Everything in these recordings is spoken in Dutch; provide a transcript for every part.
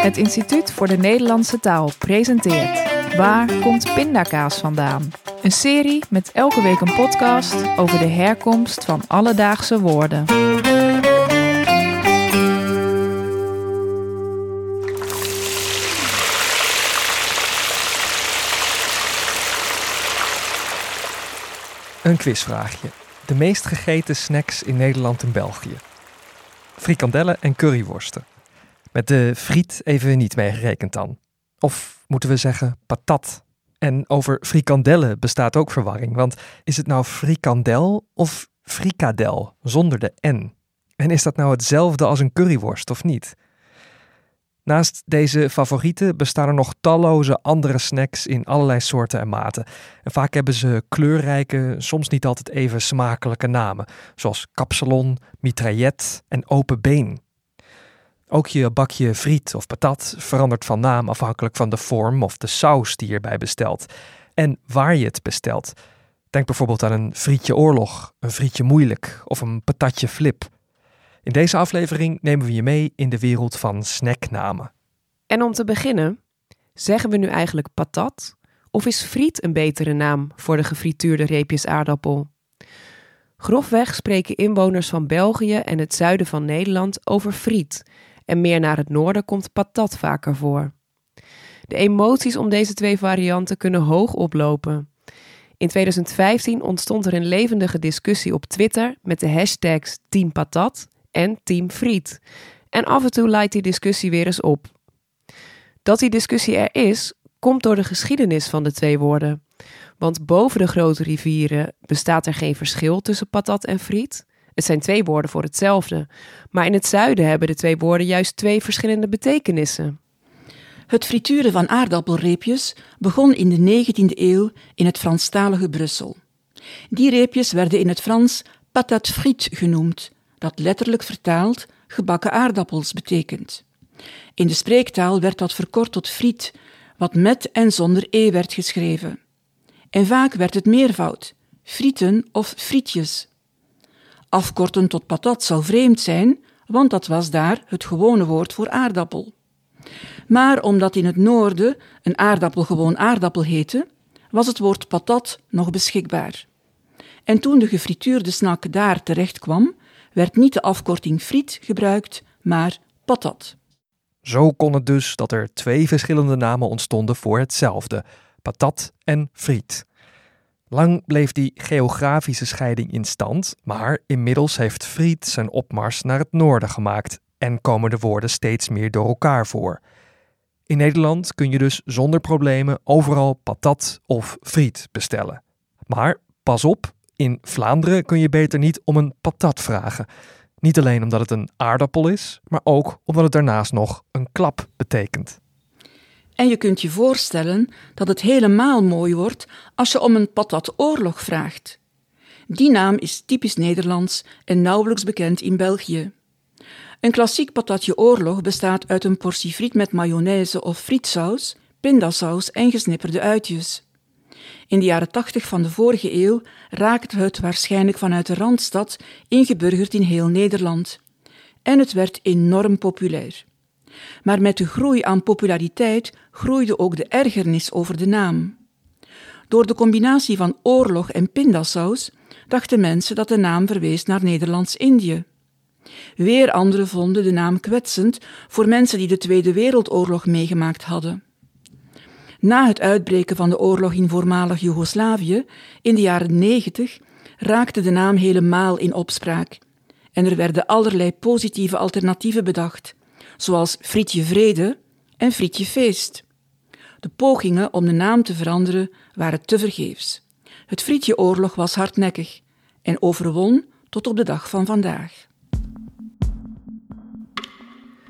Het Instituut voor de Nederlandse Taal presenteert Waar komt pindakaas vandaan? Een serie met elke week een podcast over de herkomst van alledaagse woorden. Een quizvraagje. De meest gegeten snacks in Nederland en België. Frikandellen en curryworsten. Met de friet even niet meegerekend dan. Of moeten we zeggen patat. En over frikandellen bestaat ook verwarring, want is het nou frikandel of frikadel zonder de N? En is dat nou hetzelfde als een curryworst of niet? Naast deze favorieten bestaan er nog talloze andere snacks in allerlei soorten en maten. En vaak hebben ze kleurrijke, soms niet altijd even smakelijke namen, zoals kapsalon, mitraillet en open been. Ook je bakje friet of patat verandert van naam afhankelijk van de vorm of de saus die je erbij bestelt en waar je het bestelt. Denk bijvoorbeeld aan een frietje oorlog, een frietje moeilijk of een patatje flip. In deze aflevering nemen we je mee in de wereld van snacknamen. En om te beginnen, zeggen we nu eigenlijk patat of is friet een betere naam voor de gefrituurde reepjes aardappel? Grofweg spreken inwoners van België en het zuiden van Nederland over friet en meer naar het noorden komt patat vaker voor. De emoties om deze twee varianten kunnen hoog oplopen. In 2015 ontstond er een levendige discussie op Twitter met de hashtags Team Patat en Team Friet. En af en toe leidt die discussie weer eens op. Dat die discussie er is, komt door de geschiedenis van de twee woorden. Want boven de grote rivieren bestaat er geen verschil tussen patat en friet. Het zijn twee woorden voor hetzelfde. Maar in het zuiden hebben de twee woorden juist twee verschillende betekenissen. Het frituren van aardappelreepjes begon in de 19e eeuw in het Franstalige Brussel. Die reepjes werden in het Frans patate frite genoemd, dat letterlijk vertaald gebakken aardappels betekent. In de spreektaal werd dat verkort tot friet, wat met en zonder e werd geschreven. En vaak werd het meervoud, frieten of frietjes. Afkorten tot patat zou vreemd zijn, want dat was daar het gewone woord voor aardappel. Maar omdat in het noorden een aardappel gewoon aardappel heette, was het woord patat nog beschikbaar. En toen de gefrituurde snak daar terecht kwam, werd niet de afkorting friet gebruikt, maar patat. Zo kon het dus dat er twee verschillende namen ontstonden voor hetzelfde: patat en friet. Lang bleef die geografische scheiding in stand, maar inmiddels heeft friet zijn opmars naar het noorden gemaakt en komen de woorden steeds meer door elkaar voor. In Nederland kun je dus zonder problemen overal patat of friet bestellen. Maar pas op, in Vlaanderen kun je beter niet om een patat vragen. Niet alleen omdat het een aardappel is, maar ook omdat het daarnaast nog een klap betekent. En je kunt je voorstellen dat het helemaal mooi wordt als je om een patat oorlog vraagt. Die naam is typisch Nederlands en nauwelijks bekend in België. Een klassiek patatje oorlog bestaat uit een portie friet met mayonaise of frietsaus, pindasaus en gesnipperde uitjes. In de jaren tachtig van de vorige eeuw raakte het waarschijnlijk vanuit de Randstad ingeburgerd in heel Nederland. En het werd enorm populair. Maar met de groei aan populariteit groeide ook de ergernis over de naam. Door de combinatie van oorlog en pindasaus dachten mensen dat de naam verwees naar Nederlands-Indië. Weer anderen vonden de naam kwetsend voor mensen die de Tweede Wereldoorlog meegemaakt hadden. Na het uitbreken van de oorlog in voormalig Joegoslavië in de jaren 90 raakte de naam helemaal in opspraak en er werden allerlei positieve alternatieven bedacht, zoals Frietje Vrede en Frietje Feest. De pogingen om de naam te veranderen waren tevergeefs. Het Frietje-oorlog was hardnekkig en overwon tot op de dag van vandaag.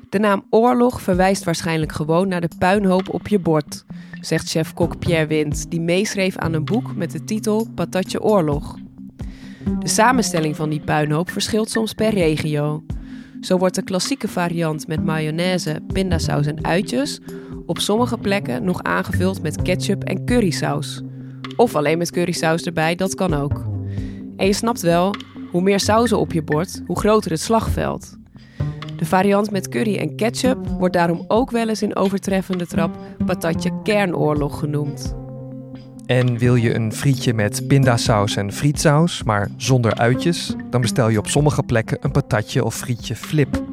De naam oorlog verwijst waarschijnlijk gewoon naar de puinhoop op je bord, zegt chef-kok Pierre Wind, die meeschreef aan een boek met de titel Patatje Oorlog. De samenstelling van die puinhoop verschilt soms per regio. Zo wordt de klassieke variant met mayonaise, pindasaus en uitjes op sommige plekken nog aangevuld met ketchup en currysaus. Of alleen met currysaus erbij, dat kan ook. En je snapt wel, hoe meer sauzen op je bord, hoe groter het slagveld. De variant met curry en ketchup wordt daarom ook wel eens in overtreffende trap patatje kernoorlog genoemd. En wil je een frietje met pindasaus en frietsaus, maar zonder uitjes, dan bestel je op sommige plekken een patatje of frietje flip.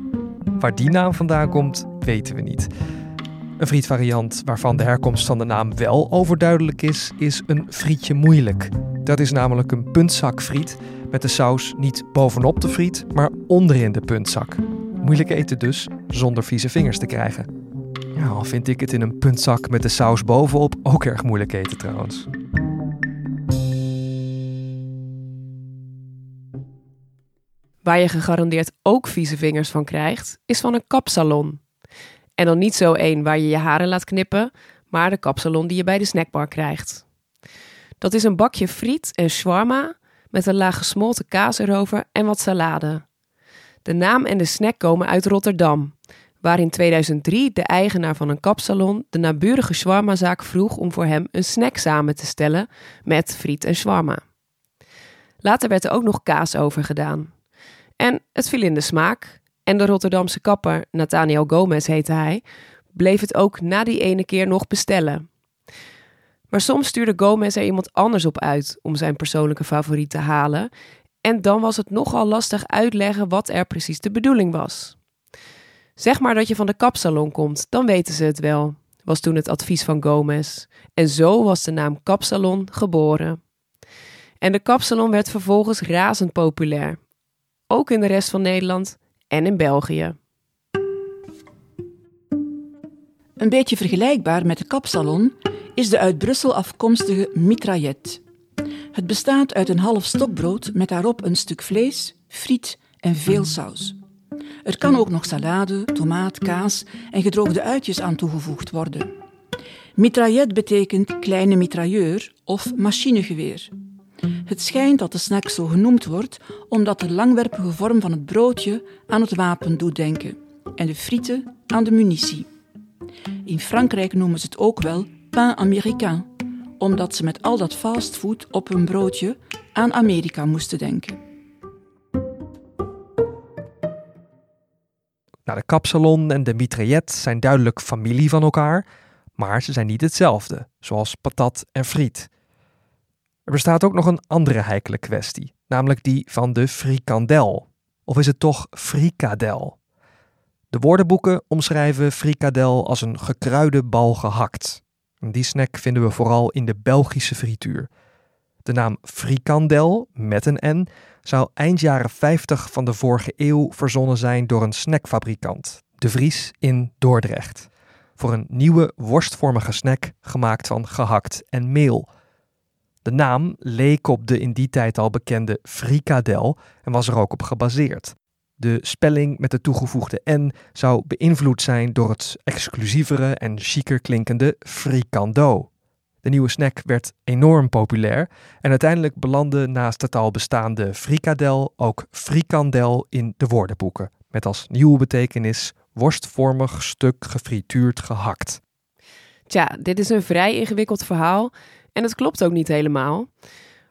Waar die naam vandaan komt, weten we niet. Een frietvariant waarvan de herkomst van de naam wel overduidelijk is, is een frietje moeilijk. Dat is namelijk een puntzakfriet met de saus niet bovenop de friet, maar onderin de puntzak. Moeilijk eten dus, zonder vieze vingers te krijgen. Ja, al vind ik het in een puntzak met de saus bovenop ook erg moeilijk eten trouwens. Waar je gegarandeerd ook vieze vingers van krijgt, is van een kapsalon. En dan niet zo één waar je je haren laat knippen, maar de kapsalon die je bij de snackbar krijgt. Dat is een bakje friet en shawarma met een laag gesmolten kaas erover en wat salade. De naam en de snack komen uit Rotterdam, waar in 2003 de eigenaar van een kapsalon de naburige shawarmazaak vroeg om voor hem een snack samen te stellen met friet en shawarma. Later werd er ook nog kaas over gedaan. En het viel in de smaak. En de Rotterdamse kapper, Nathaniel Gomez heette hij, bleef het ook na die ene keer nog bestellen. Maar soms stuurde Gomez er iemand anders op uit om zijn persoonlijke favoriet te halen. En dan was het nogal lastig uitleggen wat er precies de bedoeling was. Zeg maar dat je van de kapsalon komt, dan weten ze het wel, was toen het advies van Gomez. En zo was de naam kapsalon geboren. En de kapsalon werd vervolgens razend populair. Ook in de rest van Nederland en in België. Een beetje vergelijkbaar met de kapsalon is de uit Brussel afkomstige mitraillet. Het bestaat uit een half stokbrood met daarop een stuk vlees, friet en veel saus. Er kan ook nog salade, tomaat, kaas en gedroogde uitjes aan toegevoegd worden. Mitraillet betekent kleine mitrailleur of machinegeweer. Het schijnt dat de snack zo genoemd wordt omdat de langwerpige vorm van het broodje aan het wapen doet denken en de frieten aan de munitie. In Frankrijk noemen ze het ook wel pain américain, omdat ze met al dat fastfood op hun broodje aan Amerika moesten denken. Nou, de kapsalon en de mitraillet zijn duidelijk familie van elkaar, maar ze zijn niet hetzelfde, zoals patat en friet. Er bestaat ook nog een andere heikele kwestie, namelijk die van de frikandel. Of is het toch frikadel? De woordenboeken omschrijven frikadel als een gekruide bal gehakt. Die snack vinden we vooral in de Belgische frituur. De naam frikandel met een N zou eind jaren 50 van de vorige eeuw verzonnen zijn door een snackfabrikant, De Vries in Dordrecht. Voor een nieuwe worstvormige snack gemaakt van gehakt en meel. De naam leek op de in die tijd al bekende frikadel en was er ook op gebaseerd. De spelling met de toegevoegde N zou beïnvloed zijn door het exclusievere en chiquer klinkende frikando. De nieuwe snack werd enorm populair en uiteindelijk belandde naast het al bestaande frikadel ook frikandel in de woordenboeken, met als nieuwe betekenis worstvormig stuk gefrituurd gehakt. Tja, dit is een vrij ingewikkeld verhaal en het klopt ook niet helemaal.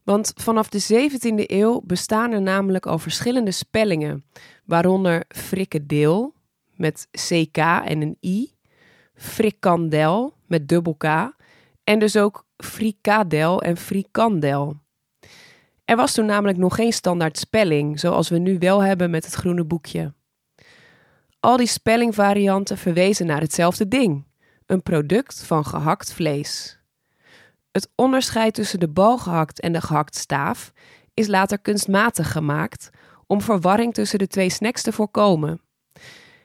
Want vanaf de 17e eeuw bestaan er namelijk al verschillende spellingen, waaronder frikkedeel met CK en een I, frikandel met dubbel K en dus ook frikadel en frikandel. Er was toen namelijk nog geen standaard spelling, zoals we nu wel hebben met het groene boekje. Al die spellingvarianten verwezen naar hetzelfde ding: een product van gehakt vlees. Het onderscheid tussen de balgehakt en de gehakt staaf is later kunstmatig gemaakt om verwarring tussen de twee snacks te voorkomen.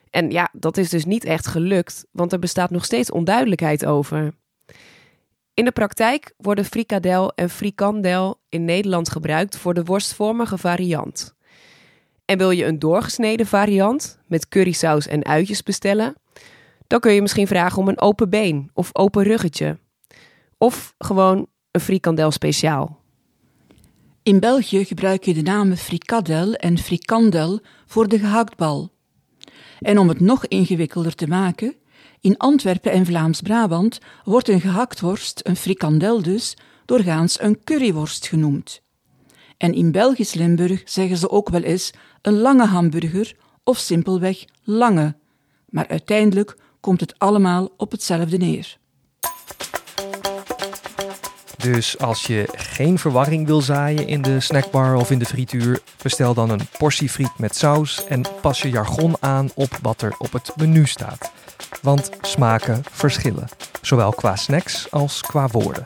En ja, dat is dus niet echt gelukt, want er bestaat nog steeds onduidelijkheid over. In de praktijk worden frikadel en frikandel in Nederland gebruikt voor de worstvormige variant. En wil je een doorgesneden variant met currysaus en uitjes bestellen, dan kun je misschien vragen om een open been of open ruggetje. Of gewoon een frikandel speciaal. In België gebruik je de namen frikadel en frikandel voor de gehaktbal. En om het nog ingewikkelder te maken, in Antwerpen en Vlaams-Brabant wordt een gehaktworst, een frikandel dus, doorgaans een curryworst genoemd. En in Belgisch Limburg zeggen ze ook wel eens een lange hamburger of simpelweg lange, maar uiteindelijk komt het allemaal op hetzelfde neer. Dus als je geen verwarring wil zaaien in de snackbar of in de frituur, bestel dan een portie friet met saus en pas je jargon aan op wat er op het menu staat. Want smaken verschillen, zowel qua snacks als qua woorden.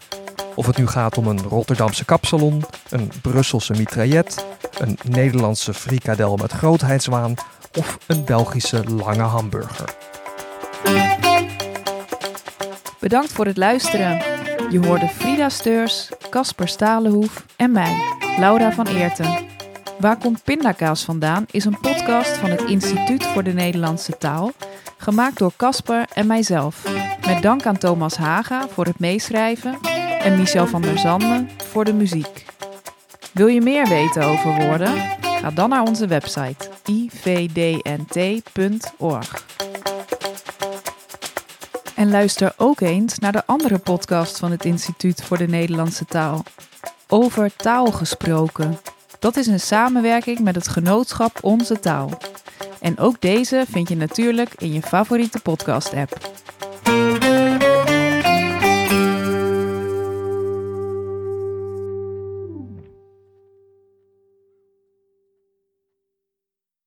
Of het nu gaat om een Rotterdamse kapsalon, een Brusselse mitraillet, een Nederlandse frikadel met grootheidswaan of een Belgische lange hamburger. Bedankt voor het luisteren. Je hoorde Frida Steurs, Casper Stalenhoef en mij, Laura van Eerten. Waar komt pindakaas vandaan is een podcast van het Instituut voor de Nederlandse Taal, gemaakt door Casper en mijzelf. Met dank aan Thomas Haga voor het meeschrijven en Michel van der Zanden voor de muziek. Wil je meer weten over woorden? Ga dan naar onze website ivdnt.org. En luister ook eens naar de andere podcast van het Instituut voor de Nederlandse Taal. Over taal gesproken. Dat is een samenwerking met het genootschap Onze Taal. En ook deze vind je natuurlijk in je favoriete podcast-app.